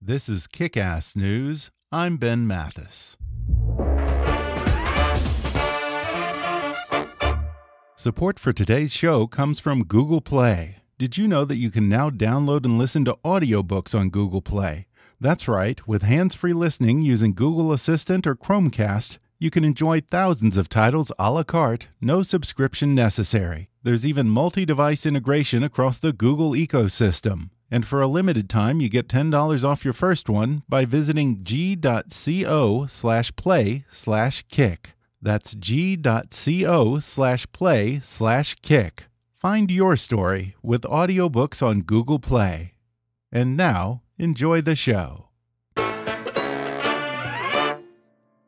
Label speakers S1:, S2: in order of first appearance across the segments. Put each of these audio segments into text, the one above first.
S1: This is Kick-Ass News. I'm Ben Mathis. Support for today's show comes from Google Play. Did you know that you can now download and listen to audiobooks on Google Play? That's right, with hands free listening using Google Assistant or Chromecast, you can enjoy thousands of titles a la carte, no subscription necessary. There's even multi device integration across the Google ecosystem. And for a limited time, you get $10 off your first one by visiting g.co slash play slash kick. That's g.co slash play slash kick. Find your story with audiobooks on Google Play. And now, enjoy the show.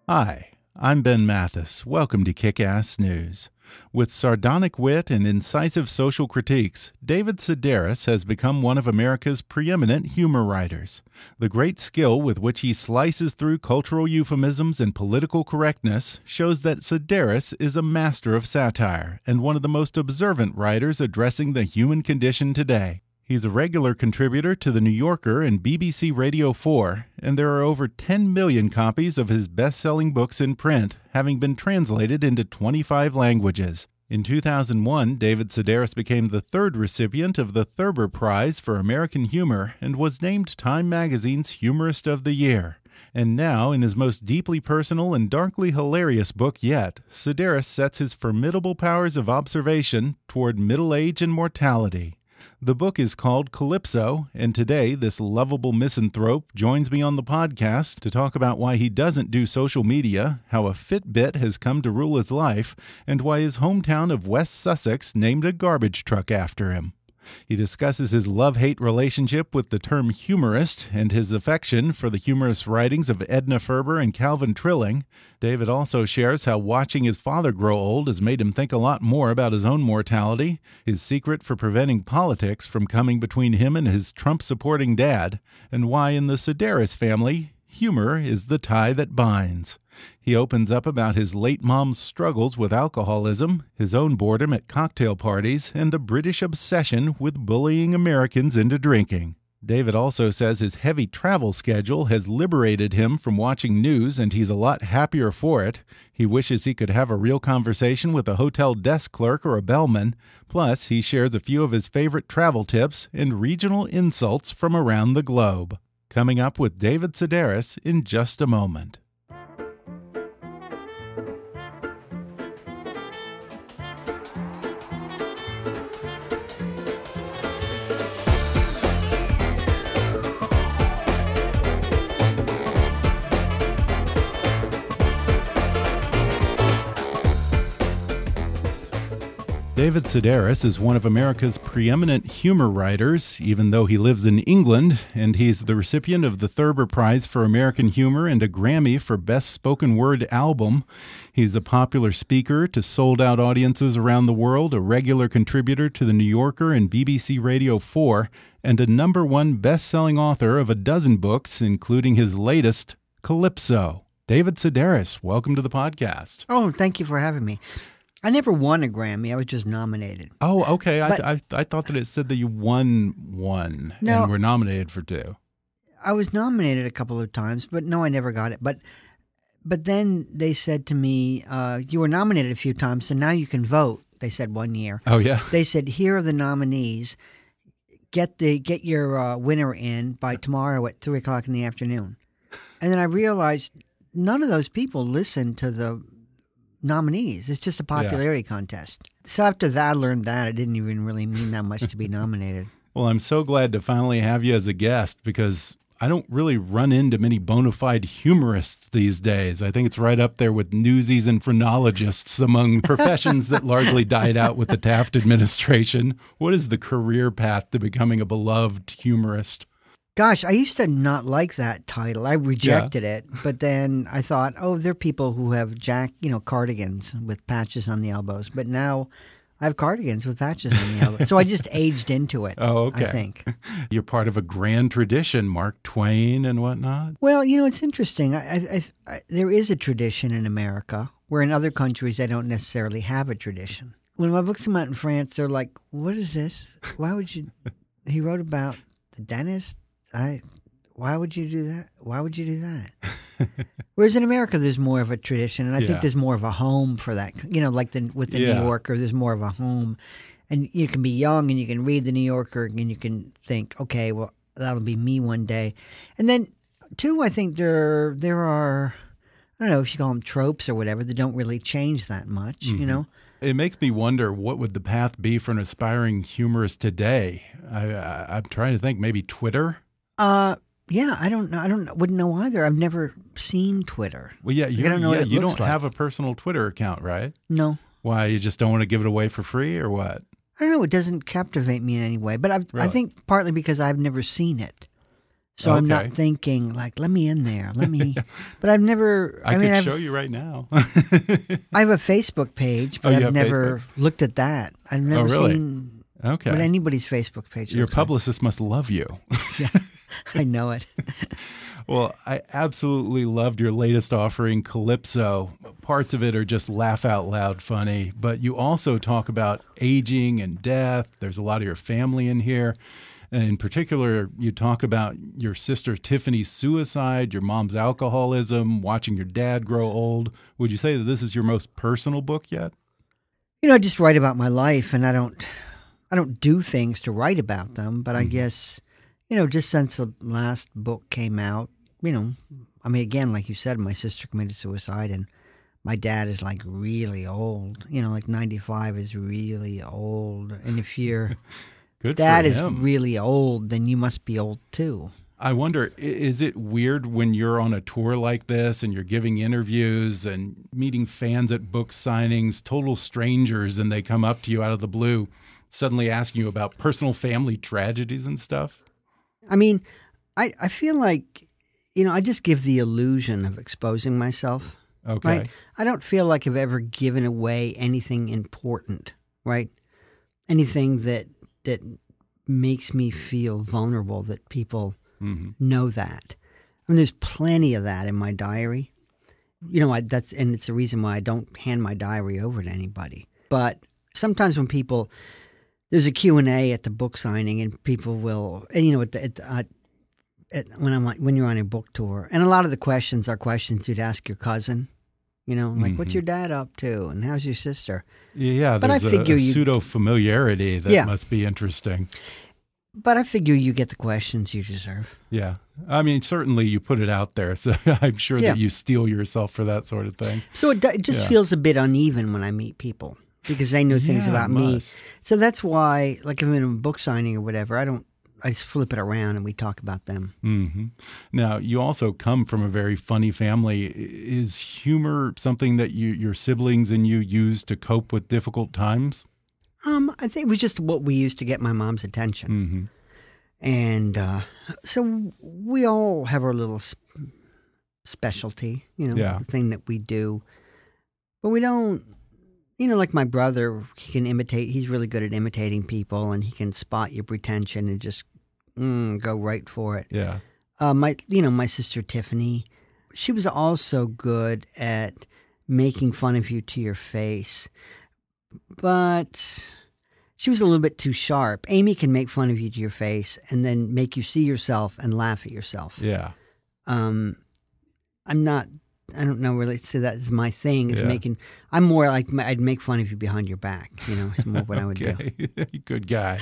S1: Hi, I'm Ben Mathis. Welcome to Kick Ass News. With sardonic wit and incisive social critiques, David Sedaris has become one of America's preeminent humor writers. The great skill with which he slices through cultural euphemisms and political correctness shows that Sedaris is a master of satire and one of the most observant writers addressing the human condition today. He's a regular contributor to The New Yorker and BBC Radio 4, and there are over 10 million copies of his best selling books in print, having been translated into 25 languages. In 2001, David Sedaris became the third recipient of the Thurber Prize for American Humor and was named Time Magazine's Humorist of the Year. And now, in his most deeply personal and darkly hilarious book yet, Sedaris sets his formidable powers of observation toward middle age and mortality. The book is called Calypso, and today this lovable misanthrope joins me on the podcast to talk about why he doesn't do social media, how a Fitbit has come to rule his life, and why his hometown of West Sussex named a garbage truck after him. He discusses his love hate relationship with the term humorist and his affection for the humorous writings of Edna Ferber and Calvin Trillin. David also shares how watching his father grow old has made him think a lot more about his own mortality, his secret for preventing politics from coming between him and his Trump supporting dad, and why in the Sedaris family, humor is the tie that binds. He opens up about his late mom's struggles with alcoholism, his own boredom at cocktail parties, and the British obsession with bullying Americans into drinking. David also says his heavy travel schedule has liberated him from watching news and he's a lot happier for it. He wishes he could have a real conversation with a hotel desk clerk or a bellman. Plus, he shares a few of his favorite travel tips and regional insults from around the globe. Coming up with David Sedaris in just a moment. David Sedaris is one of America's preeminent humor writers, even though he lives in England, and he's the recipient of the Thurber Prize for American Humor and a Grammy for Best Spoken Word Album. He's a popular speaker to sold out audiences around the world, a regular contributor to The New Yorker and BBC Radio 4, and a number one best selling author of a dozen books, including his latest, Calypso. David Sedaris, welcome to the podcast.
S2: Oh, thank you for having me. I never won a Grammy. I was just nominated.
S1: Oh, okay.
S2: But-
S1: I, I I thought that it said that you won one
S2: No.
S1: and were nominated for two.
S2: I was nominated a couple of times, but no, I never got it. But but then they said to me, uh, "You were nominated a few times, so now you can vote." They said one year.
S1: Oh yeah.
S2: They said, "Here are the nominees. get the get your uh, winner in by tomorrow at three o'clock in the afternoon. And then I realized none of those people listened to the nominees. It's just a popularity contest. So after that, I learned that it didn't even really mean that much to be nominated.
S1: Well, I'm so glad to finally have you as a guest because I don't really run into many bona fide humorists these days. I think it's right up there with newsies and phrenologists among professions that largely died out with the Taft administration. What is the career path to becoming a beloved humorist?
S2: Gosh, I used to not like that title. I rejected yeah. it, but then I thought, oh, there are people who have jack, you know, cardigans with patches on the elbows. But now I have cardigans with patches on the elbows. so I just aged into it.
S1: Oh, okay.
S2: I think
S1: you're part of a grand tradition, Mark Twain and whatnot.
S2: Well, you know, it's interesting. I, I, I, there is a tradition in America where in other countries they don't necessarily have a tradition. When my books come out in France, they're like, "What is this? Why would you?" he wrote about the dentist I why would you do that? Why would you do that? Whereas in America, there's more of a tradition, and I yeah. think there's more of a home for that. You know, like the with the yeah. New Yorker, there's more of a home, and you can be young and you can read the New Yorker and you can think, okay, well, that'll be me one day. And then, two, I think there there are, I don't know if you call them tropes or whatever that don't really change that much. Mm -hmm. You mm-hmm. know.
S1: It makes me wonder what would the path be for an aspiring humorist today. I, I, I'm trying to think. Maybe Twitter.
S2: Uh, yeah, I don't know. I don't wouldn't know either. I've never seen Twitter.
S1: Well, yeah, you don't know. Yeah, you don't like. have a personal Twitter account, right?
S2: No.
S1: Why you just don't want to give it away for free, or what?
S2: I don't know. It doesn't captivate me in any way, but really? i think partly because I've never seen it. So okay. I'm not thinking like, let me in there, let me. but I've never.
S1: I,
S2: I
S1: mean,
S2: could
S1: I've, show you right now.
S2: I have a Facebook page, but
S1: oh,
S2: I've never
S1: Facebook?
S2: looked at that. I've never
S1: oh, really?
S2: seen
S1: okay.
S2: But anybody's Facebook page.
S1: Your publicist like. must love you.
S2: yeah. I know it.
S1: well, I absolutely loved your latest offering, Calypso. Parts of it are just laugh out loud funny, but you also talk about aging and death. There's a lot of your family in here. And in particular, you talk about your sister Tiffany's suicide, your mom's alcoholism, watching your dad grow old. Would you say that this is your most personal book yet?
S2: You know, I just write about my life, and I don't, I don't do things to write about them. But I mm -hmm. guess you know, just since the last book came out, you know, I mean, again, like you said, my sister committed suicide, and my dad is like really old. You know, like 95 is really old. And if your dad is really old, then you must be old too.
S1: I wonder, is it weird when you're on a tour like this and you're giving interviews and meeting fans at book signings, total strangers, and they come up to you out of the blue, suddenly asking you about personal family tragedies and stuff?
S2: I mean, I, I feel like, you know, I just give the illusion of exposing myself.
S1: Okay.
S2: Right? I don't feel like I've ever given away anything important, right? Anything that that makes me feel vulnerable that people mm-hmm. know that. I mean, there's plenty of that in my diary. You know, I, that's and it's the reason why I don't hand my diary over to anybody. But sometimes when people there's a Q&A at the book signing and people will and you know at, the, at, uh, at when I'm when you're on a book tour and a lot of the questions are questions you'd ask your cousin you know like mm-hmm. what's your dad up to and how's your sister
S1: yeah but I figure a, a pseudo familiarity that yeah. must be interesting
S2: but I figure you get the questions you deserve.
S1: Yeah. I mean, certainly you put it out there. So I'm sure yeah. that you steel yourself for that sort of thing.
S2: So it, it just yeah. feels a bit uneven when I meet people because they know things
S1: yeah,
S2: about me. So that's why, like, if I'm in a book signing or whatever, I don't. I just flip it around and we talk about them.
S1: Mm-hmm. Now, you also come from a very funny family. Is humor something that you, your siblings and you use to cope with difficult times?
S2: Um, I think it was just what we used to get my mom's attention, mm-hmm. and uh, so we all have our little sp- specialty, you know,
S1: yeah.
S2: the thing that we do, but we don't you know, like my brother, he can imitate. He's really good at imitating people, and he can spot your pretension and just mm, go right for it.
S1: Yeah.
S2: Uh, my, you know, my sister Tiffany, she was also good at making fun of you to your face, but she was a little bit too sharp. Amy can make fun of you to your face and then make you see yourself and laugh at yourself.
S1: Yeah.
S2: Um, I'm not I don't know really say that is my thing. Is
S1: Yeah.
S2: making. I'm more like I'd make fun of you behind your back. You know, is more what I would do.
S1: Good guy.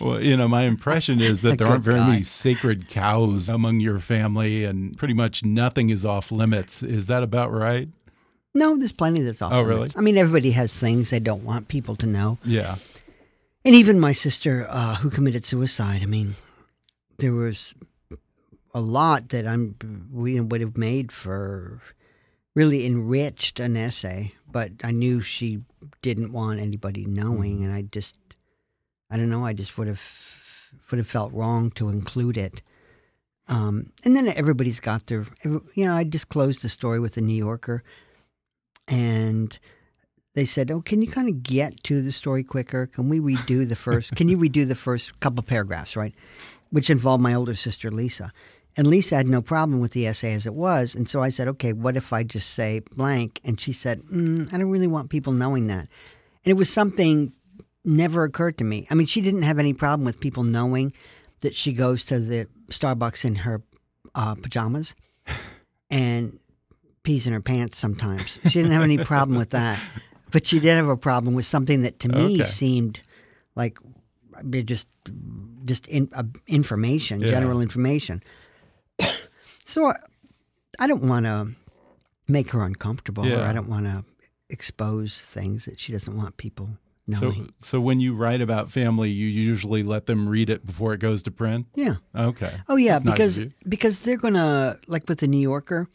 S1: Well, you know, my impression is that there aren't very
S2: guy.
S1: many sacred cows among your family, and pretty much nothing is off limits. Is that about right?
S2: No, there's plenty that's off.
S1: Oh,
S2: limits.
S1: really?
S2: I mean, everybody has things they don't want people to know.
S1: Yeah.
S2: And even my sister, uh, who committed suicide, I mean, there was a lot that I'm we would have made for really enriched an essay, but I knew she didn't want anybody knowing, and I just, I don't know, I just would have would have felt wrong to include it. Um, and then everybody's got their, you know, I disclosed the story with the New Yorker, and they said, "Oh, can you kind of get to the story quicker? Can we redo the first? can you redo the first couple paragraphs, right?" Which involved my older sister Lisa, and Lisa had no problem with the essay as it was, and so I said, "Okay, what if I just say blank?" And she said, mm, "I don't really want people knowing that," and it was something never occurred to me. I mean, she didn't have any problem with people knowing that she goes to the Starbucks in her uh, pajamas and pees in her pants sometimes. She didn't have any problem with that. But she did have a problem with something that to me
S1: Okay.
S2: seemed like just just in, uh, information,
S1: Yeah.
S2: general information. So I, I don't want to make her uncomfortable, or
S1: Yeah.
S2: I don't want to expose things that she doesn't want people knowing.
S1: so so when you write about family, you usually let them read it before it goes to print.
S2: yeah.
S1: Okay.
S2: Oh yeah,
S1: That's
S2: because
S1: you.
S2: because they're gonna like with the New Yorker,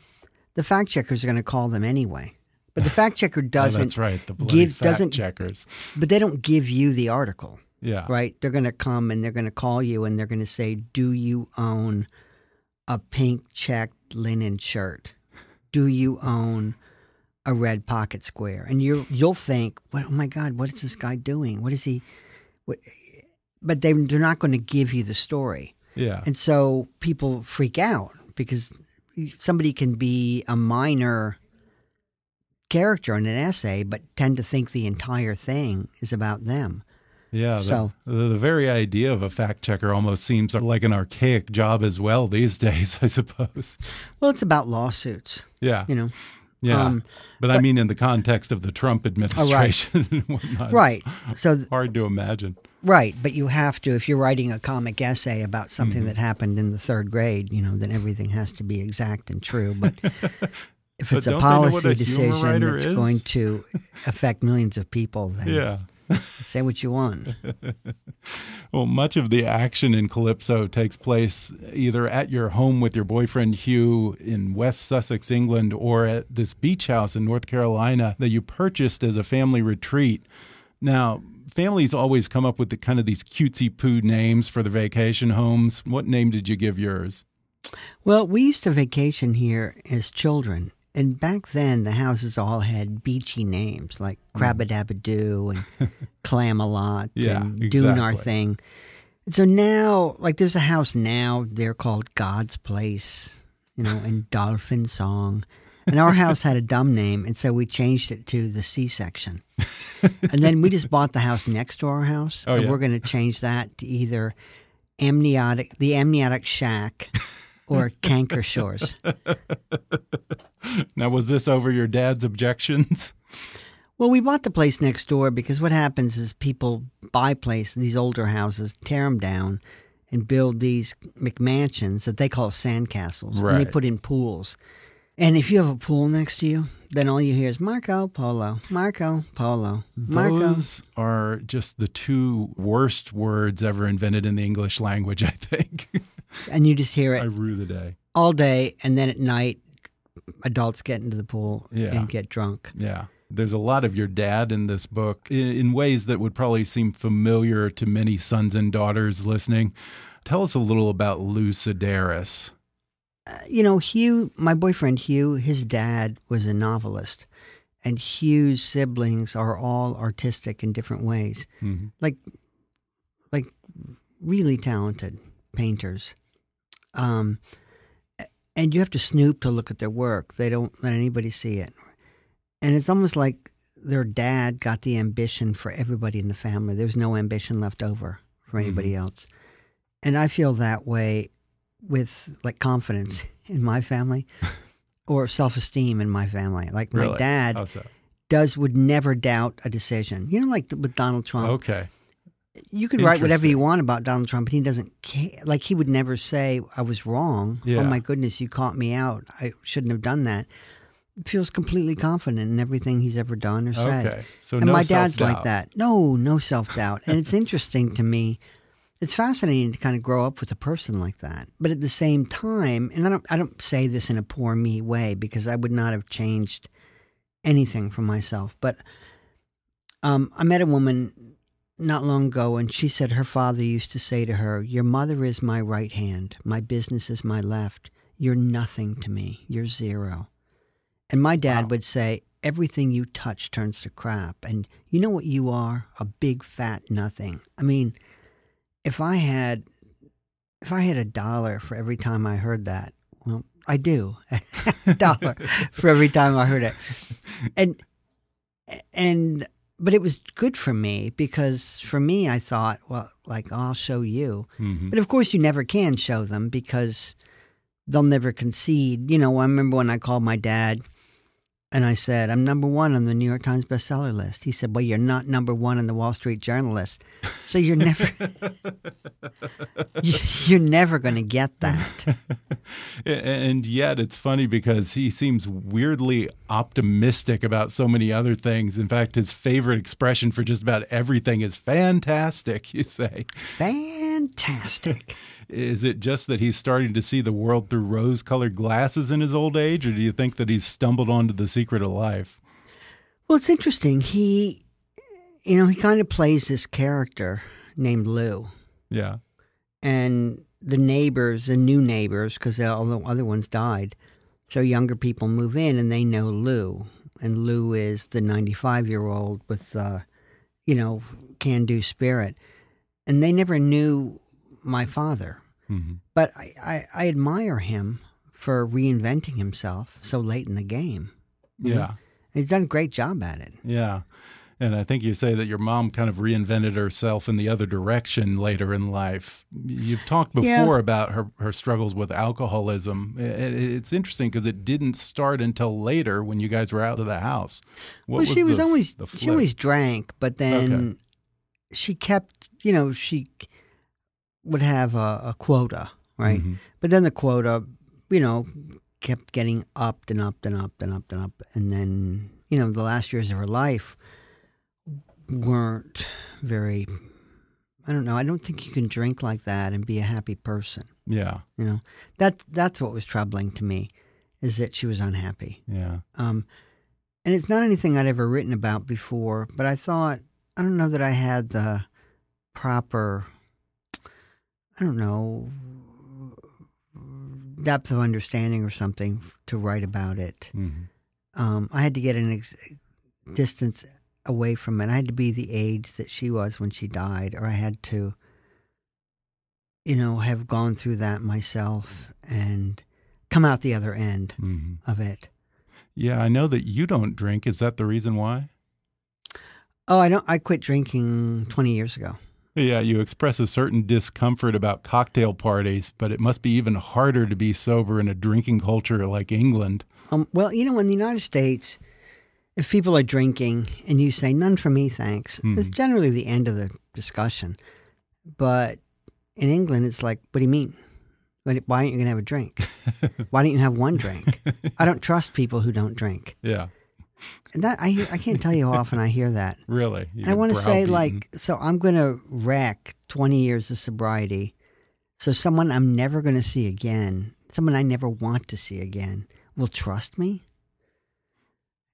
S2: the fact checkers are gonna call them anyway. But the fact checker
S1: Oh,
S2: doesn't.
S1: that's right. The
S2: give-
S1: fact
S2: doesn't-
S1: checkers.
S2: But they don't give you the article,
S1: Yeah.
S2: right? They're gonna come and they're gonna call you and they're gonna say, "Do you own a pink checked linen shirt? Do you own a red pocket square?" And you you'll think, "What? Oh my God! What is this guy doing? What is he?" What, but they they're not going to give you the story.
S1: Yeah.
S2: And so people freak out because somebody can be a minor character in an essay, but tend to think the entire thing is about them.
S1: Yeah, the,
S2: So-
S1: the, the very idea of a fact checker almost seems like an archaic job as well these days, I suppose.
S2: Well, it's about lawsuits,
S1: Yeah,
S2: you know.
S1: yeah.
S2: um,
S1: but, I mean, in the context of the Trump administration and whatnot,
S2: Right. So,
S1: hard to imagine.
S2: right. But you have to, if you're writing a comic essay about something
S1: Mm-hmm.
S2: that happened in the third grade, you know, then everything has to be exact and true. But if it's a
S1: don't they know what
S2: policy
S1: a
S2: decision that's
S1: is?
S2: going to affect millions of people, then
S1: Yeah.
S2: Say what you want.
S1: Well, much of the action in Calypso takes place either at your home with your boyfriend Hugh in West Sussex, England, or at this beach house in North Carolina that you purchased as a family retreat. Now, families always come up with the kind of these cutesy poo names for the vacation homes. What name did you give yours?
S2: Well, we used to vacation here as children. And back then, the houses all had beachy names like Crabadabadoo and Clam-a-Lot
S1: Mm. Yeah,
S2: and Doing Our. Thing. And so now, like, there's a house now, they're called God's Place, you know, and Dolphin Song. And our house had a dumb name, and so we changed it to the Sea Section. and then we just bought the house next to our house,
S1: Oh,
S2: and
S1: yeah.
S2: we're going to change that to either amniotic, the amniotic shack, or canker shores.
S1: Now, was this over your dad's objections?
S2: Well, we bought the place next door because what happens is people buy places, these older houses, tear them down, and build these McMansions that they call sandcastles. And they put in pools. And if you have a pool next to you, then all you hear is Marco Polo, Marco Polo, Marco.
S1: Those are just the two worst words ever invented in the English language, I think.
S2: And you just hear
S1: I
S2: it
S1: rue the day.
S2: all day. And then at night, adults get into the pool
S1: Yeah.
S2: and get drunk.
S1: Yeah. There's a lot of your dad in this book in, ways that would probably seem familiar to many sons and daughters listening. Tell us a little about Lou Sedaris.
S2: Uh, you know, Hugh, my boyfriend Hugh, his dad was a novelist, and Hugh's siblings are all artistic in different ways,
S1: Mhm.
S2: like, like really talented painters. Um, and you have to snoop to look at their work. They don't let anybody see it, and it's almost like their dad got the ambition for everybody in the family. There's no ambition left over for anybody else, and I feel that way with like confidence in my family. or self esteem in my family. Like my dad
S1: that?
S2: does would never doubt a decision. You know, like with Donald Trump.
S1: Okay.
S2: You could write whatever you want about Donald Trump, and he doesn't care. Like he would never say, "I was wrong."
S1: Yeah.
S2: Oh my goodness, you caught me out. I shouldn't have done that. Feels completely confident in everything he's ever done or said.
S1: Okay. So
S2: and
S1: no
S2: my dad's like
S1: self-doubt.
S2: that. No, no self doubt. and it's interesting to me. It's fascinating to kind of grow up with a person like that. But at the same time, and I don't, I don't say this in a poor me way because I would not have changed anything for myself. But um, I met a woman not long ago, and she said her father used to say to her, "Your mother is my right hand. My business is my left. You're nothing to me. You're zero. And my dad
S1: Wow.
S2: would say, everything you touch turns to crap. And you know what you are? A big fat nothing. I mean, if I had if I had a dollar for every time I heard that, well, I do. a dollar for every time I heard it. And and but it was good for me because for me I thought, well, like I'll show you.
S1: Mhm.
S2: But of course, you never can show them because they'll never concede. You know, I remember when I called my dad and I said, I'm number one on the New York Times bestseller list. He said, Well, you're not number one on the Wall Street Journal list. So you're never, you- you're never going to get that.
S1: and yet it's funny because he seems weirdly optimistic about so many other things. In fact, his favorite expression for just about everything is fantastic, you say.
S2: Fantastic.
S1: Is it just that he's starting to see the world through rose colored glasses in his old age, or do you think that he's stumbled onto the secret of life?
S2: Well, it's interesting. He, you know, he kind of plays this character named Lou.
S1: Yeah.
S2: and the neighbors, the new neighbors, because all the other ones died. So younger people move in and they know Lou, and Lou is the 95 year old with, uh, you know, can do spirit, and they never knew my father,
S1: hmm
S2: but I, I, I admire him for reinventing himself so late in the game.
S1: Yeah.
S2: He's done a great job at it.
S1: Yeah. And I think you say that your mom kind of reinvented herself in the other direction later in life. You've talked before
S2: Yeah.
S1: about her, her struggles with alcoholism. It's interesting because it didn't start until later when you guys were out of the house. What
S2: well, she was
S1: the-
S2: always she always drank, but then
S1: Okay.
S2: she kept, you know, she would have a, a quota, right?
S1: Mhm.
S2: But then the quota, you know, kept getting upped and upped and upped and upped and up, and then you know the last years of her life weren't very. I don't know. I don't think you can drink like that and be a happy person.
S1: Yeah.
S2: You know that that's what was troubling to me, is that she was unhappy.
S1: Yeah.
S2: Um, and it's not anything I'd ever written about before, but I thought, I don't know that I had the proper, I don't know, depth of understanding or something to write about it.
S1: Mhm.
S2: Um, I had to get an ex- distance away from it. I had to be the age that she was when she died, or I had to, you know, have gone through that myself and come out the other end
S1: Mhm.
S2: of it.
S1: Yeah. I know that you don't drink. Is that the reason why?
S2: Oh, I don't. I quit drinking twenty years ago.
S1: Yeah, you express a certain discomfort about cocktail parties, but it must be even harder to be sober in a drinking culture like England.
S2: Um, well, you know, in the United States, if people are drinking and you say "none for me, thanks," it's
S1: Mhm.
S2: generally the end of the discussion. But in England, it's like, "What do you mean? Why aren't you going to have a drink? Why don't you have one drink?" I don't trust people who don't drink.
S1: Yeah,
S2: And that I I can't tell you how often I hear that.
S1: really.
S2: I
S1: You're
S2: want to say, like, so I'm going to wreck 20 years of sobriety. So someone I'm never going to see again, someone I never want to see again, will trust me.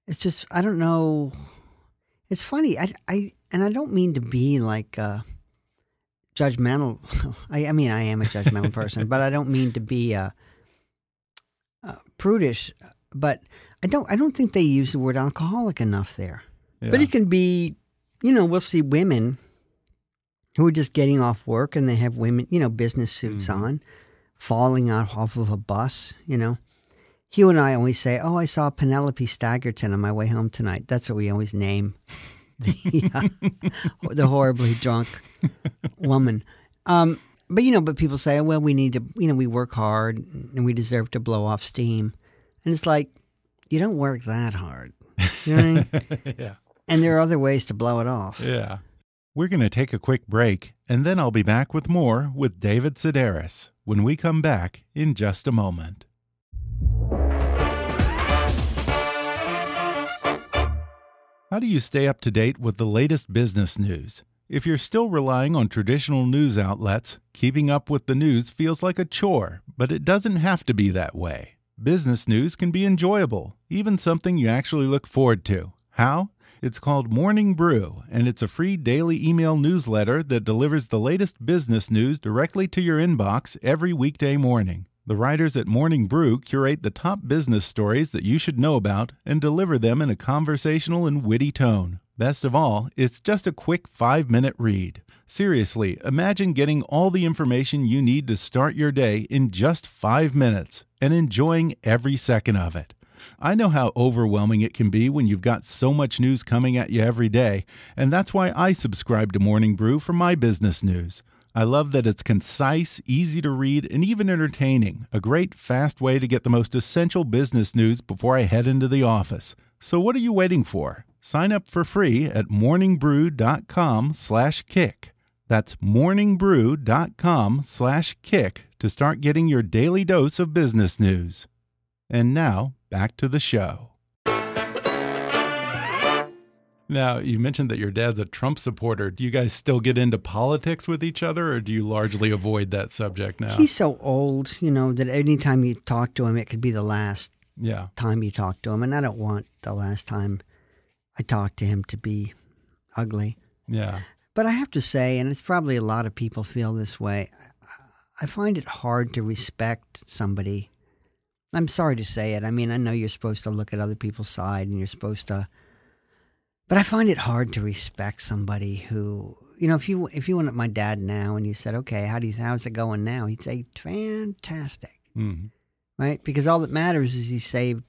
S2: It's just, I don't know. It's funny. I, I and I don't mean to be like uh, judgmental. I, I mean, I am a judgmental person, but I don't mean to be uh, uh, prudish. But I don't. I don't think they use the word alcoholic enough there. But it can be, you know, we'll see women who are just getting off work and they have women, you know, business suits
S1: Mhm.
S2: on, falling out off of a bus, you know. Hugh and I always say, Oh, I saw Penelope Staggerton on my way home tonight. That's what we always name the, uh, the horribly drunk woman. Um, but, you know, but people say, Well, we need to, you know, we work hard and we deserve to blow off steam. And it's like, you don't work that hard. You know I mean?
S1: yeah.
S2: And there are other ways to blow it off.
S1: Yeah. We're going to take a quick break, and then I'll be back with more with David Sedaris when we come back in just a moment. How do you stay up to date with the latest business news? If you're still relying on traditional news outlets, keeping up with the news feels like a chore, but it doesn't have to be that way. Business news can be enjoyable, even something you actually look forward to. How? It's called Morning Brew, and it's a free daily email newsletter that delivers the latest business news directly to your inbox every weekday morning. The writers at Morning Brew curate the top business stories that you should know about and deliver them in a conversational and witty tone. Best of all, it's just a quick five minute read. Seriously, imagine getting all the information you need to start your day in just five minutes and enjoying every second of it. I know how overwhelming it can be when you've got so much news coming at you every day, and that's why I subscribe to Morning Brew for my business news. I love that it's concise, easy to read, and even entertaining. A great, fast way to get the most essential business news before I head into the office. So what are you waiting for? Sign up for free at morningbrew.com/kick. That's morningbrew.com/kick to start getting your daily dose of business news. And now, back to the show. Now, you mentioned that your dad's a Trump supporter. Do you guys still get into politics with each other, or do you largely avoid that subject now?
S2: He's so old, you know, that anytime you talk to him, it could be the last
S1: yeah.
S2: time you talk to him. And I don't want the last time I talk to him to be ugly.
S1: Yeah.
S2: But I have to say, and it's probably a lot of people feel this way, I find it hard to respect somebody. I'm sorry to say it. I mean, I know you're supposed to look at other people's side and you're supposed to but I find it hard to respect somebody who, you know, if you if you went at my dad now and you said, "Okay, how do you how's it going now?" He'd say, "Fantastic,"
S1: mm-hmm.
S2: right? Because all that matters is he saved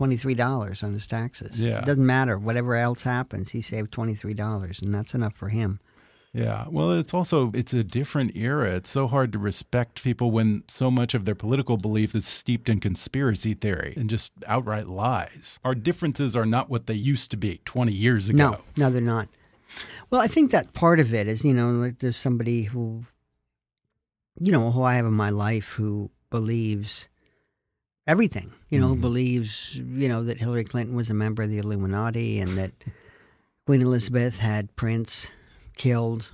S2: twenty three dollars on his taxes.
S1: Yeah,
S2: it doesn't matter whatever else happens. He saved twenty three dollars, and that's enough for him.
S1: Yeah. Well, it's also it's a different era. It's so hard to respect people when so much of their political belief is steeped in conspiracy theory and just outright lies. Our differences are not what they used to be 20 years ago.
S2: No, no, they're not. Well, I think that part of it is, you know, like there's somebody who you know, who I have in my life who believes everything. You know, mm. who mm-hmm. believes, you know, that Hillary Clinton was a member of the Illuminati and that Queen Elizabeth had Prince killed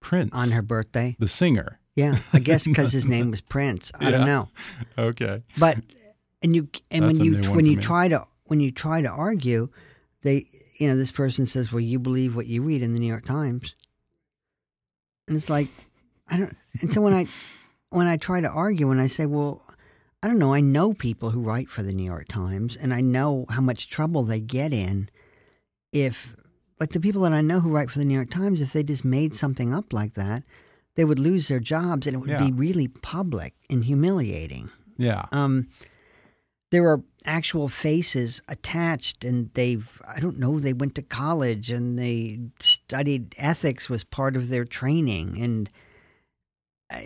S1: Prince
S2: on her birthday.
S1: The singer.
S2: Yeah, I guess because his name was Prince. I yeah. don't know.
S1: Okay.
S2: But and you and That's when you when you me. try to when you try to argue, they you know this person says, "Well, you believe what you read in the New York Times," and it's like I don't. And so when I when I try to argue and I say, "Well," I don't know. I know people who write for the New York Times, and I know how much trouble they get in if like the people that I know who write for the New York Times, if they just made something up like that, they would lose their jobs and it would yeah. be really public and humiliating.
S1: Yeah.
S2: Um, there are actual faces attached, and they've, I don't know, they went to college and they studied ethics was part of their training. And,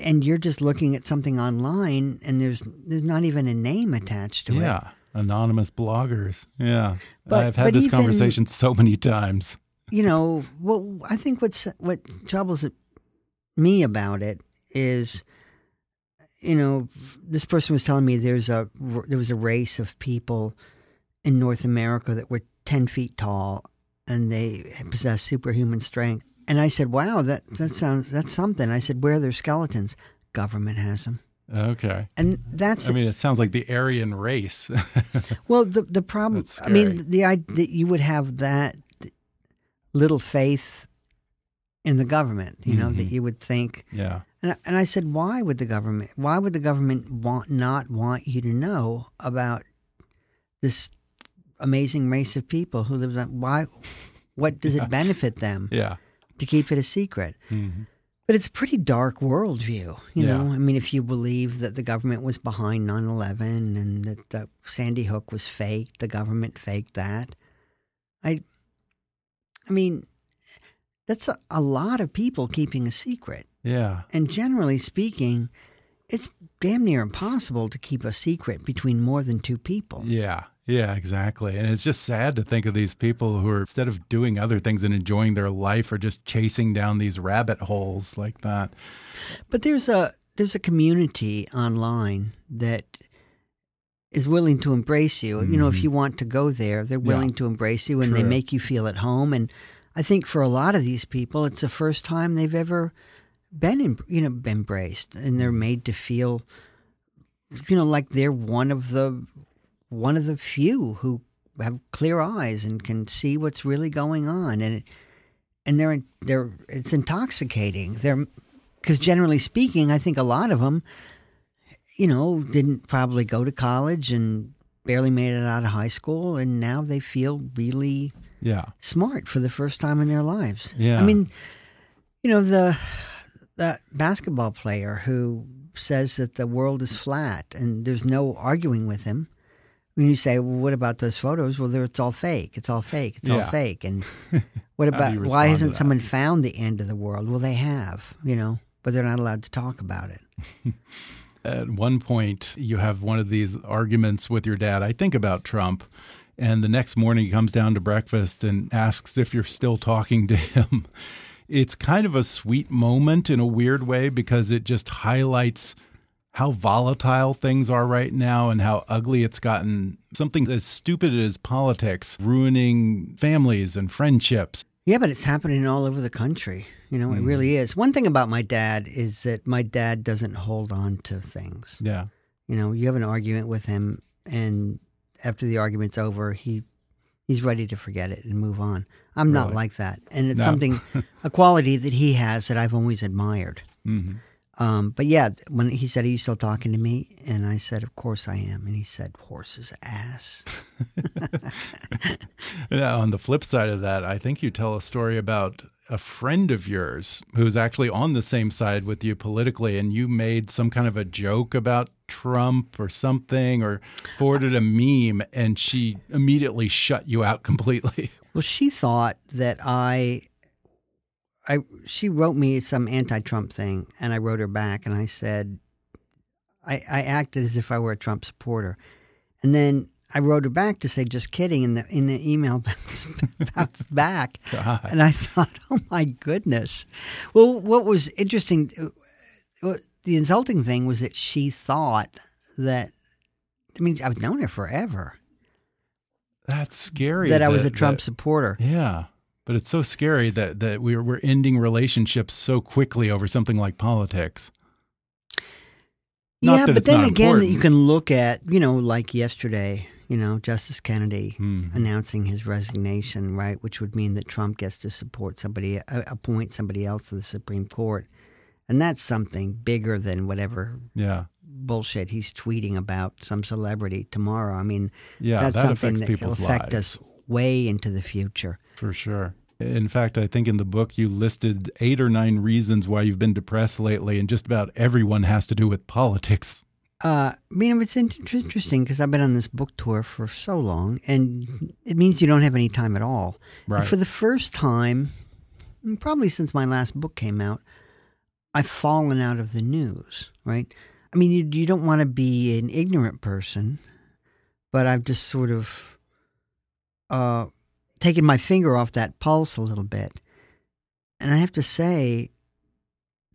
S2: and you're just looking at something online and there's, there's not even a name attached to
S1: yeah.
S2: it.
S1: Yeah. Anonymous bloggers. Yeah. But, I've had this even, conversation so many times
S2: you know, what I think what's what troubles me about it is, you know, this person was telling me there's a there was a race of people in North America that were ten feet tall and they possess superhuman strength. And I said, "Wow, that that sounds that's something." I said, "Where are their skeletons?" Government has them.
S1: Okay.
S2: And that's.
S1: I mean, it sounds like the Aryan race.
S2: well, the the problem. I mean, the idea that you would have that little faith in the government, you know, mm-hmm. that you would think.
S1: Yeah.
S2: And, and I said, why would the government, why would the government want, not want you to know about this amazing race of people who live on, why, what does yeah. it benefit them?
S1: Yeah.
S2: To keep it a secret.
S1: Mm-hmm.
S2: But it's a pretty dark worldview, you yeah. know. I mean, if you believe that the government was behind 9 11 and that the Sandy Hook was faked, the government faked that. I, I mean, that's a, a lot of people keeping a secret.
S1: Yeah.
S2: And generally speaking, it's damn near impossible to keep a secret between more than two people.
S1: Yeah. Yeah, exactly. And it's just sad to think of these people who are, instead of doing other things and enjoying their life, are just chasing down these rabbit holes like that.
S2: But there's a there's a community online that is willing to embrace you. You know, if you mm-hmm. want to go there, they're willing to embrace you and they make you feel at home. And I think for a lot of these people, it's the first time they've ever been, em- you know, been embraced, and they're mm. made to feel, you know, like they're one of the one of the few who have clear eyes and can see what's really going on, and and they're they're it's intoxicating. They're because generally speaking, I think a lot of them, you know, didn't probably go to college and barely made it out of high school, and now they feel really
S1: Yeah.
S2: smart for the first time in their lives.
S1: Yeah.
S2: I mean, you know, the the basketball player who says that the world is flat and there's no arguing with him. When you say, "Well, what about those photos?" Well, they're, it's all fake. It's all fake. It's
S1: Yeah.
S2: all fake. And what about why hasn't someone found the end of the world? Well, they have, you know, but they're not allowed to talk about it.
S1: at one point you have one of these arguments with your dad i think about trump and the next morning he comes down to breakfast and asks if you're still talking to him it's kind of a sweet moment in a weird way because it just highlights how volatile things are right now and how ugly it's gotten something as stupid as politics ruining families and friendships
S2: Yeah, but it's happening all over the country. You know, it
S1: Mm-hmm.
S2: really is. One thing about my dad is that my dad doesn't hold on to things.
S1: yeah
S2: You know, you have an argument with him, and after the argument's over, he he's ready to forget it and move on. I'm not like that, and it's
S1: No.
S2: something a quality that he has that I've always admired.
S1: hmm
S2: Um, but yeah, when he said, "Are you still talking to me?" and I said, "Of course I am," and he said, "Horse's ass."
S1: Yeah, on the flip side of that, I think you tell a story about a friend of yours who's actually on the same side with you politically, and you made some kind of a joke about Trump or something, or forwarded a meme, and she immediately shut you out completely.
S2: Well, she thought that I, I she wrote me some anti-Trump thing, and I wrote her back, and I said, I, I acted as if I were a Trump supporter, and then I wrote her back to say, "Just kidding," and the in the email bounced, bounced back,
S1: God.
S2: and I thought, "Oh my goodness." Well, what was interesting, uh, the insulting thing was that she thought that. I mean, I've known her forever.
S1: That's scary.
S2: That I was a Trump
S1: that-
S2: supporter.
S1: yeah, but it's so scary that that we're we're ending relationships so quickly over something like politics. Not
S2: yeah, but then again,
S1: important.
S2: you can look at you know, like yesterday, you know, Justice Kennedy
S1: Mhm.
S2: announcing his resignation, right, which would mean that Trump gets to support somebody, appoint somebody else to the Supreme Court, and that's something bigger than whatever
S1: Yeah,
S2: bullshit he's tweeting about some celebrity tomorrow. I mean,
S1: yeah,
S2: that's
S1: that
S2: something that will
S1: people's
S2: affect
S1: lives.
S2: us way into the future.
S1: For sure. In fact, I think in the book you listed eight or nine reasons why you've been depressed lately, and just about everyone has to do with politics.
S2: Uh, I mean, it's in- interesting because I've been on this book tour for so long, and it means you don't have any time at all. And for the first time, probably since my last book came out, I've fallen out of the news. Right? I mean, you you don't want to be an ignorant person, but I've just sort of uh, taken my finger off that pulse a little bit, and I have to say,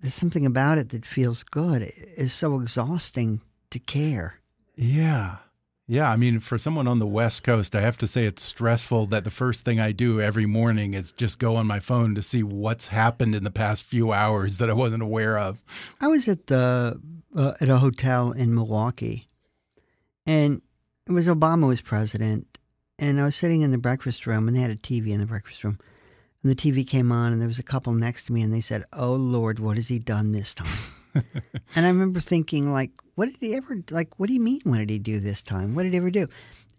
S2: there's something about it that feels good. It's so exhausting to care.
S1: Yeah. Yeah. I mean, for someone on the West Coast, I have to say it's stressful that the first thing I do every morning is just go on my phone to see what's happened in the past few hours that I wasn't aware of.
S2: I was at the uh, at a hotel in Milwaukee, and it was Obama was president, and I was sitting in the breakfast room, and they had a TV in the breakfast room, and the TV came on, and there was a couple next to me, and they said, "Oh Lord, what has he done this time?" and I remember thinking, like, what did he ever like? What do you mean? What did he do this time? What did he ever do?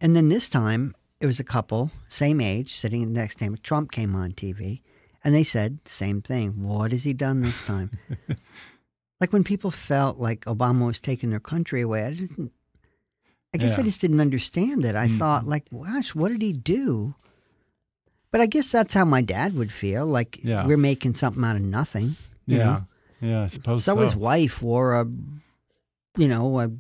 S2: And then this time, it was a couple, same age, sitting next to him. Trump came on TV, and they said the same thing. What has he done this time? like when people felt like Obama was taking their country away, I didn't. I guess I just didn't understand it. I mm. thought, like, gosh, what did he do? But I guess that's how my dad would feel. Like
S1: Yeah.
S2: we're making something out of nothing. you
S1: yeah.
S2: know?
S1: Yeah. I suppose
S2: So
S1: so.
S2: his wife wore a you know, a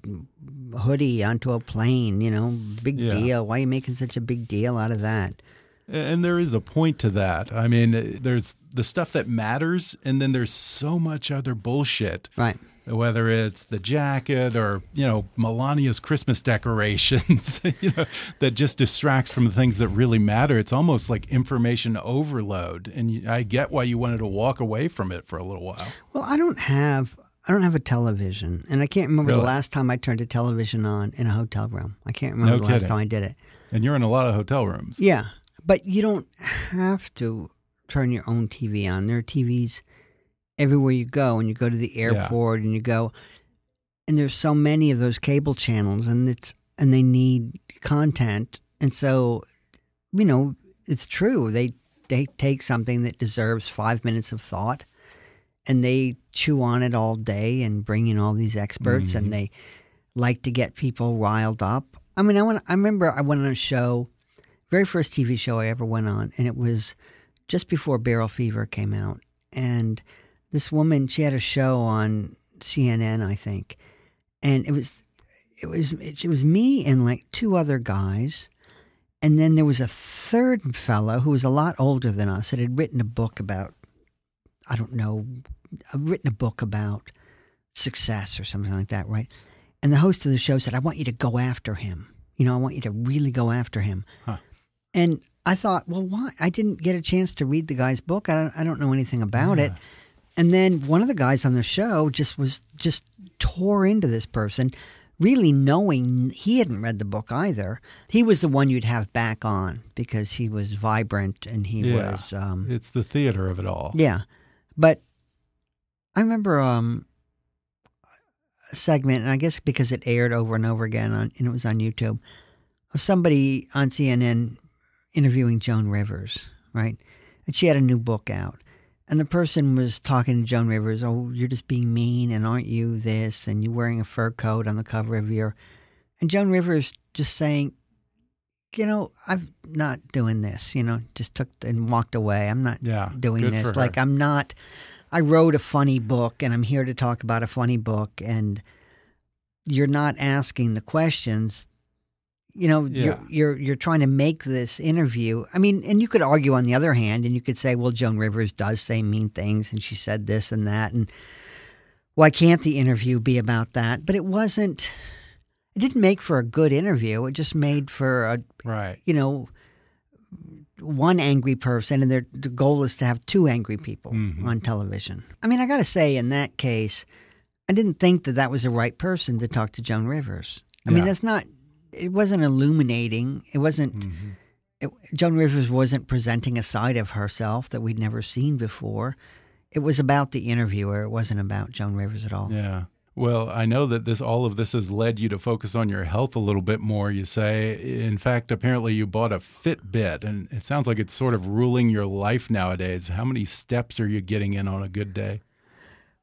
S2: hoodie onto a plane. You know, big
S1: Yeah.
S2: deal. Why are you making such a big deal out of that?
S1: And there is a point to that. I mean, there's the stuff that matters, and then there's so much other bullshit.
S2: Right.
S1: Whether it's the jacket or you know Melania's Christmas decorations, you know that just distracts from the things that really matter. It's almost like information overload, and you, I get why you wanted to walk away from it for a little while.
S2: Well, I don't have I don't have a television, and I can't remember
S1: Really?
S2: the last time I turned a television on in a hotel room. I can't remember
S1: No
S2: the last time I did it.
S1: And you're in a lot of hotel rooms.
S2: Yeah, but you don't have to turn your own TV on. There are TVs everywhere you go, and you go to the airport, and you go, and there's so many of those cable channels, and it's and they need content, and so you know it's true they they take something that deserves five minutes of thought, and they chew on it all day and bring in all these experts,
S1: Mhm.
S2: and they like to get people riled up. I mean, I went. I remember I went on a show very first TV show I ever went on, and it was just before Barrel Fever came out. And this woman, she had a show on CNN, I think, and it was it was it was me and like two other guys, and then there was a third fellow who was a lot older than us that had written a book about I don't know, uh, written a book about success or something like that, right? And the host of the show said, "I want you to go after him. You know, I want you to really go after him."
S1: Huh.
S2: And I thought, well, why? I didn't get a chance to read the guy's book. I don't, I don't know anything about it. And then one of the guys on the show just was just tore into this person, really knowing he hadn't read the book either. He was the one you'd have back on because he was vibrant and he
S1: Yeah.
S2: was, um,
S1: It's the theater of it all.
S2: yeah. But I remember um, a segment, and I guess because it aired over and over again, on, and it was on YouTube, of somebody on CNN interviewing Joan Rivers, right? And she had a new book out. And the person was talking to Joan Rivers, oh, you're just being mean, and aren't you this, and you're wearing a fur coat on the cover of your. And Joan Rivers just saying, you know, I'm not doing this, you know, just took and walked away. I'm not
S1: Yeah,
S2: doing this. Like I'm not. I wrote a funny book, and I'm here to talk about a funny book, and you're not asking the questions. You know,
S1: Yeah.
S2: you're you're you're trying to make this interview. I mean, and you could argue on the other hand, and you could say, well, Joan Rivers does say mean things, and she said this and that, and why can't the interview be about that? But it wasn't. It didn't make for a good interview. It just made for a
S1: Right.
S2: you know, one angry person, and their the goal is to have two angry people
S1: Mhm.
S2: on television. I mean, I got to say, in that case, I didn't think that that was the right person to talk to Joan Rivers. I mean, that's not. It wasn't illuminating. It wasn't.
S1: Mhm.
S2: It, Joan Rivers wasn't presenting a side of herself that we'd never seen before. It was about the interviewer. It wasn't about Joan Rivers at all.
S1: Yeah. Well, I know that this all of this has led you to focus on your health a little bit more. You say, in fact, apparently you bought a Fitbit, and it sounds like it's sort of ruling your life nowadays. How many steps are you getting in on a good day?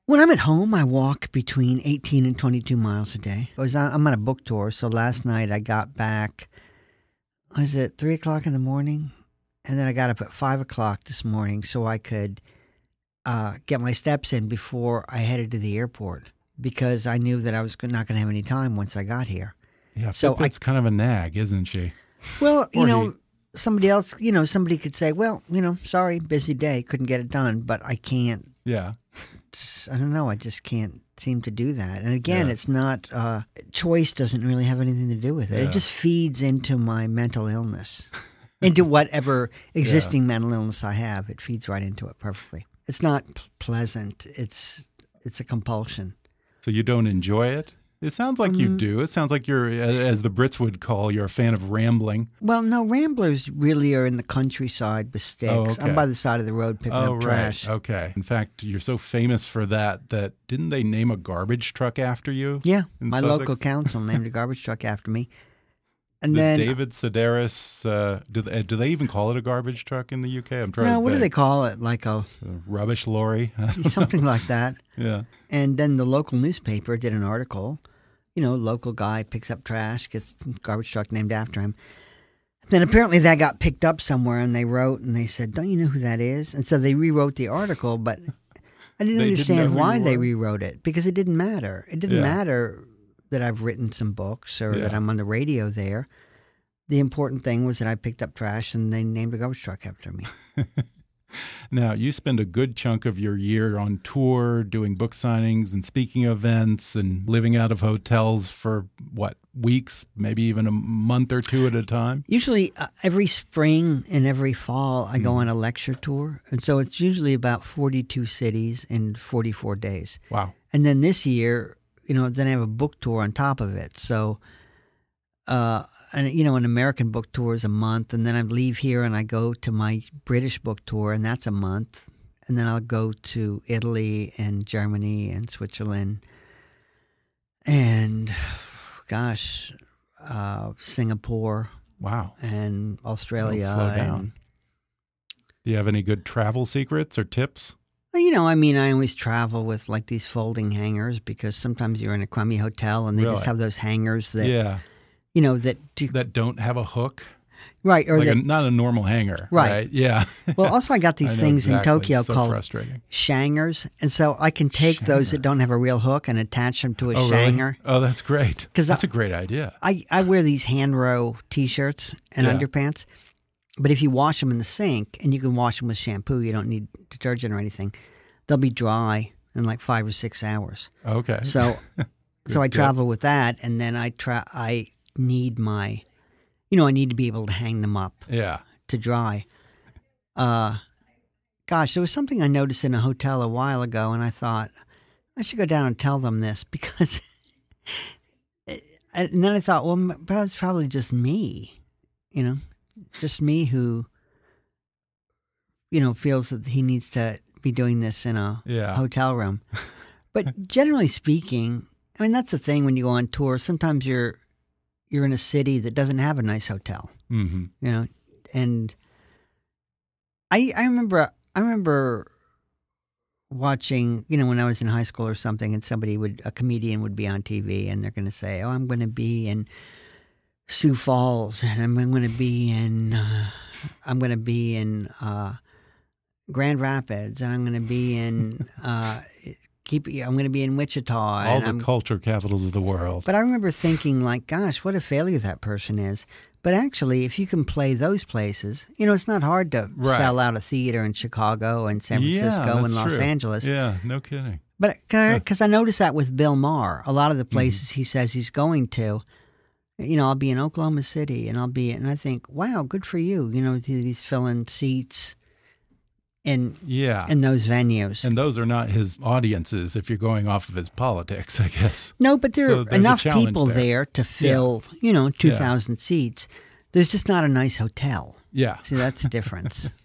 S2: When I'm at home, I walk between 18 and 22 miles a day. I was on, I'm on a book tour, so last night I got back. Was it three o'clock in the morning? And then I got up at five o'clock this morning so I could uh, get my steps in before I headed to the airport because I knew that I was not going to have any time once I got here.
S1: Yeah,
S2: So
S1: it's kind of a nag, isn't she?
S2: Well, you know,
S1: he-
S2: somebody else, you know, somebody could say, "Well, you know, sorry, busy day, couldn't get it done," but I can't
S1: Yeah.
S2: I don't know. I just can't seem to do that. And again,
S1: Yeah.
S2: it's not uh, choice. Doesn't really have anything to do with it.
S1: Yeah.
S2: It just feeds into my mental illness, into whatever existing mental illness I have. It feeds right into it perfectly. It's not p- pleasant. It's it's a compulsion.
S1: So you don't enjoy it? It sounds like you
S2: Mm.
S1: do. It sounds like you're, as the Brits would call, you're a fan of rambling.
S2: Well, no, ramblers really are in the countryside with sticks.
S1: Oh, okay.
S2: I'm by the side of the road picking
S1: oh,
S2: up trash.
S1: Okay. In fact, you're so famous for that that didn't they name a garbage truck after you?
S2: Yeah, my
S1: Sussex?
S2: local council named a garbage truck after me. And
S1: The
S2: then
S1: David Sedaris, uh, do, they, do they even call it a garbage truck in the UK? I'm trying to no,
S2: what do they call it? Like a
S1: A rubbish lorry?
S2: something like that.
S1: yeah.
S2: And then the local newspaper did an article. You know, local guy picks up trash, gets garbage truck named after him. Then apparently that got picked up somewhere, and they wrote and they said, "Don't you know who that is?" And so they rewrote the article, but I didn't
S1: They didn't
S2: understand why they rewrote it because it didn't matter. It didn't
S1: Yeah.
S2: matter that I've written some books or that I'm on the radio there. The important thing was that I picked up trash and they named a garbage truck after me.
S1: Now, you spend a good chunk of your year on tour, doing book signings and speaking events and living out of hotels for what, weeks, maybe even a month or two at a time?
S2: Usually, uh, every spring and every fall, I go on a lecture tour. And so it's usually about 42 cities in 44 days.
S1: Wow.
S2: And then this year, you know, then I have a book tour on top of it. So, uh, and you know, an American book tour is a month, and then I leave here and I go to my British book tour, and that's a month, and then I'll go to Italy and Germany and Switzerland, and gosh, uh, Singapore
S1: Wow.
S2: and Australia.
S1: slow down.
S2: and-
S1: Do you have any good travel secrets or tips?
S2: Well, You know, I mean, I always travel with like these folding hangers because sometimes you're in a crummy hotel and they
S1: Really?
S2: just have those hangers that,
S1: yeah.
S2: you know, that do,
S1: That don't have a hook?
S2: right or
S1: like
S2: that.
S1: a, not a normal hanger.
S2: Right.
S1: Right. Yeah.
S2: well, also I got these
S1: know
S2: things
S1: exactly.
S2: in Tokyo
S1: so
S2: called shangers, and so I can take those that don't have a real hook and attach them to a
S1: Oh,
S2: shanger.
S1: really? Oh, that's great!
S2: Because
S1: that's
S2: I-
S1: a great idea.
S2: I, I wear these Hanro t-shirts and
S1: Yeah.
S2: underpants, but if you wash them in the sink and you can wash them with shampoo, you don't need detergent or anything. They'll be dry in like five or six hours.
S1: Okay.
S2: So, so I travel with that, and then I try. I need my, you know, I need to be able to hang them up
S1: yeah.
S2: to dry. Uh, gosh, there was something I noticed in a hotel a while ago, and I thought I should go down and tell them this because. and then I thought, well, it's probably just me, you know, just me who, you know, feels that he needs to be doing this in a
S1: Yeah.
S2: hotel room. But generally speaking, I mean that's the thing when you go on tour. Sometimes you're you're in a city that doesn't have a nice hotel,
S1: hmm
S2: you know. And I I remember I remember watching, you know, when I was in high school or something, and somebody would a comedian would be on TV, and they're going to say, "Oh, I'm going to be in Sioux Falls, and I'm going to be in uh, I'm going to be in uh, Grand Rapids, and I'm going to be in uh, keep I'm going to be in Wichita."
S1: All
S2: and
S1: the
S2: I'm-
S1: culture capitals of the world.
S2: but I remember thinking, like, gosh, what a failure that person is. But actually, if you can play those places, you know, it's not hard to
S1: Right.
S2: sell out a theater in Chicago and San
S1: yeah,
S2: Francisco and
S1: that's
S2: Los
S1: true.
S2: Angeles.
S1: Yeah, no kidding.
S2: But because I noticed that with Bill Maher, a lot of the places he says he's going to, you know, I'll be in Oklahoma City and I'll be, and I think, wow, good for you. You know, these filling seats in
S1: Yeah.
S2: in those venues.
S1: And those are not his audiences if you're going off of his politics, I guess.
S2: No, but there
S1: So
S2: are enough people
S1: there.
S2: there. to fill, you know, 2,000 seats. There's just not a nice hotel.
S1: Yeah.
S2: See, that's the difference.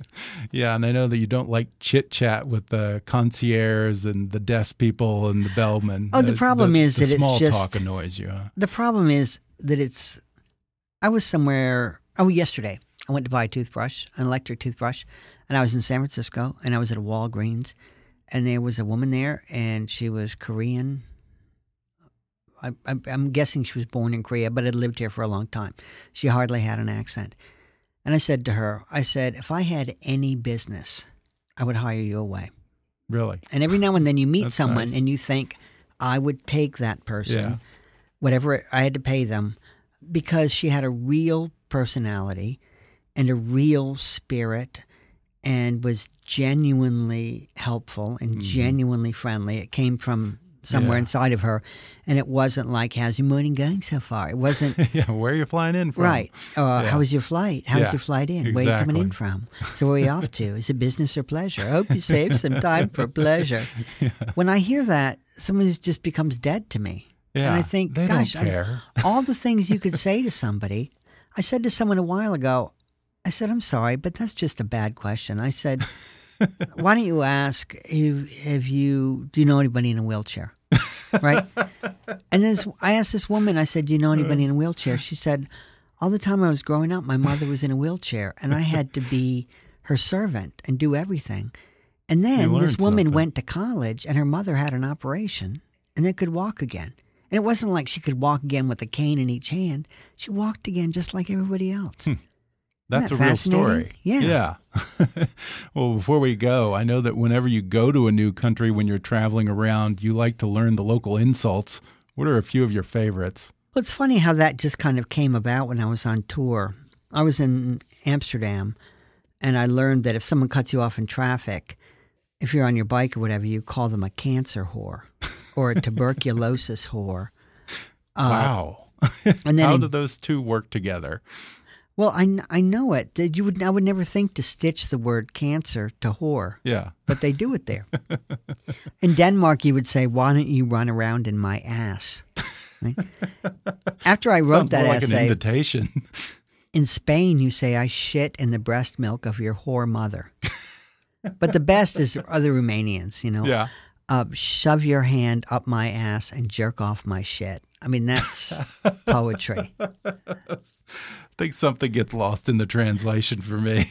S1: Yeah. And I know that you don't like chit chat with the concierge and the desk people and the bellman.
S2: Oh, the problem is
S1: the
S2: that it's
S1: small
S2: just-
S1: talk annoys you. Huh?
S2: the problem is that it's. I was somewhere. Oh, yesterday I went to buy a toothbrush, an electric toothbrush, and I was in San Francisco, and I was at a Walgreens, and there was a woman there, and she was Korean. I, I, I'm guessing she was born in Korea, but had lived here for a long time. She hardly had an accent. And I said to her, I said, if I had any business, I would hire you away.
S1: Really?
S2: And every now and then you meet
S1: That's
S2: someone
S1: nice.
S2: and you think, I would take that person,
S1: Yeah.
S2: Whatever I had to pay them, because she had a real personality and a real spirit and was genuinely helpful and genuinely friendly. It came from somewhere
S1: Mm-hmm. Yeah.
S2: inside of her. And it wasn't like, how's your morning going so far? It wasn't.
S1: yeah. Where are you flying in from?
S2: Right. Uh,
S1: Yeah.
S2: How was your flight? How was your flight in? Where are you coming in from? So where are you off to? Is it business or pleasure? I hope you save some time for pleasure. When I hear that, someone just becomes dead to me.
S1: Yeah.
S2: And I think, gosh, I- all the things you could say to somebody. I said to someone a while ago, I said, I'm sorry, but that's just a bad question. I said, why don't you ask, if, have you, do you know anybody in a wheelchair? right? And then I asked this woman, I said, Do you know anybody in a wheelchair? She said, All the time I was growing up, my mother was in a wheelchair and I had to be her servant and do everything. And then this woman
S1: something.
S2: went to college and her mother had an operation and then could walk again. And it wasn't like she could walk again with a cane in each hand. She walked again just like everybody else. Hmm.
S1: That's a real story.
S2: Yeah.
S1: Yeah. well, before we go, I know that whenever you go to a new country when you're traveling around, you like to learn the local insults. What are a few of your favorites?
S2: Well, it's funny how that just kind of came about when I was on tour. I was in Amsterdam and I learned that if someone cuts you off in traffic, if you're on your bike or whatever, you call them a cancer whore or a tuberculosis whore.
S1: Uh, wow.
S2: And
S1: then how do those two work together?
S2: Well, I, I know it. You would I would never think to stitch the word cancer to whore.
S1: Yeah.
S2: But they do it there. in Denmark, you would say, "Why don't you run around in my ass?" Right? After I wrote
S1: Sounds
S2: that
S1: more like
S2: essay,
S1: an invitation.
S2: in Spain, you say, "I shit in the breast milk of your whore mother." but the best is other Romanians. You know,
S1: yeah.
S2: Uh, shove your hand up my ass and jerk off my shit. I mean, that's poetry.
S1: I think something gets lost in the translation for me.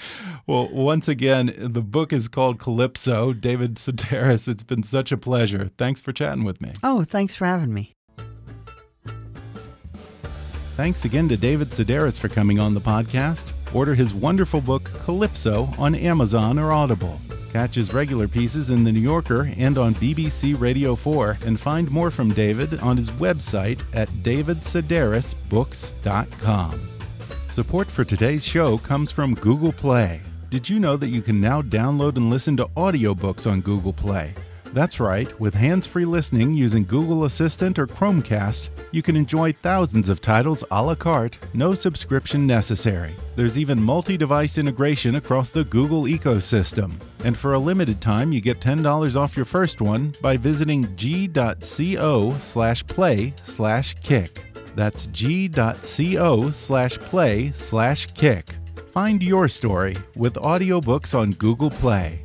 S1: well, once again, the book is called Calypso. David Sedaris, it's been such a pleasure. Thanks for chatting with me.
S2: Oh, thanks for having me.
S1: Thanks again to David Sedaris for coming on the podcast. Order his wonderful book, Calypso, on Amazon or Audible. Catch his regular pieces in The New Yorker and on BBC Radio 4, and find more from David on his website at davidsedarisbooks.com. Support for today's show comes from Google Play. Did you know that you can now download and listen to audiobooks on Google Play? That's right, with hands free listening using Google Assistant or Chromecast, you can enjoy thousands of titles a la carte, no subscription necessary. There's even multi device integration across the Google ecosystem. And for a limited time, you get $10 off your first one by visiting g.co slash play slash kick. That's g.co slash play slash kick. Find your story with audiobooks on Google Play.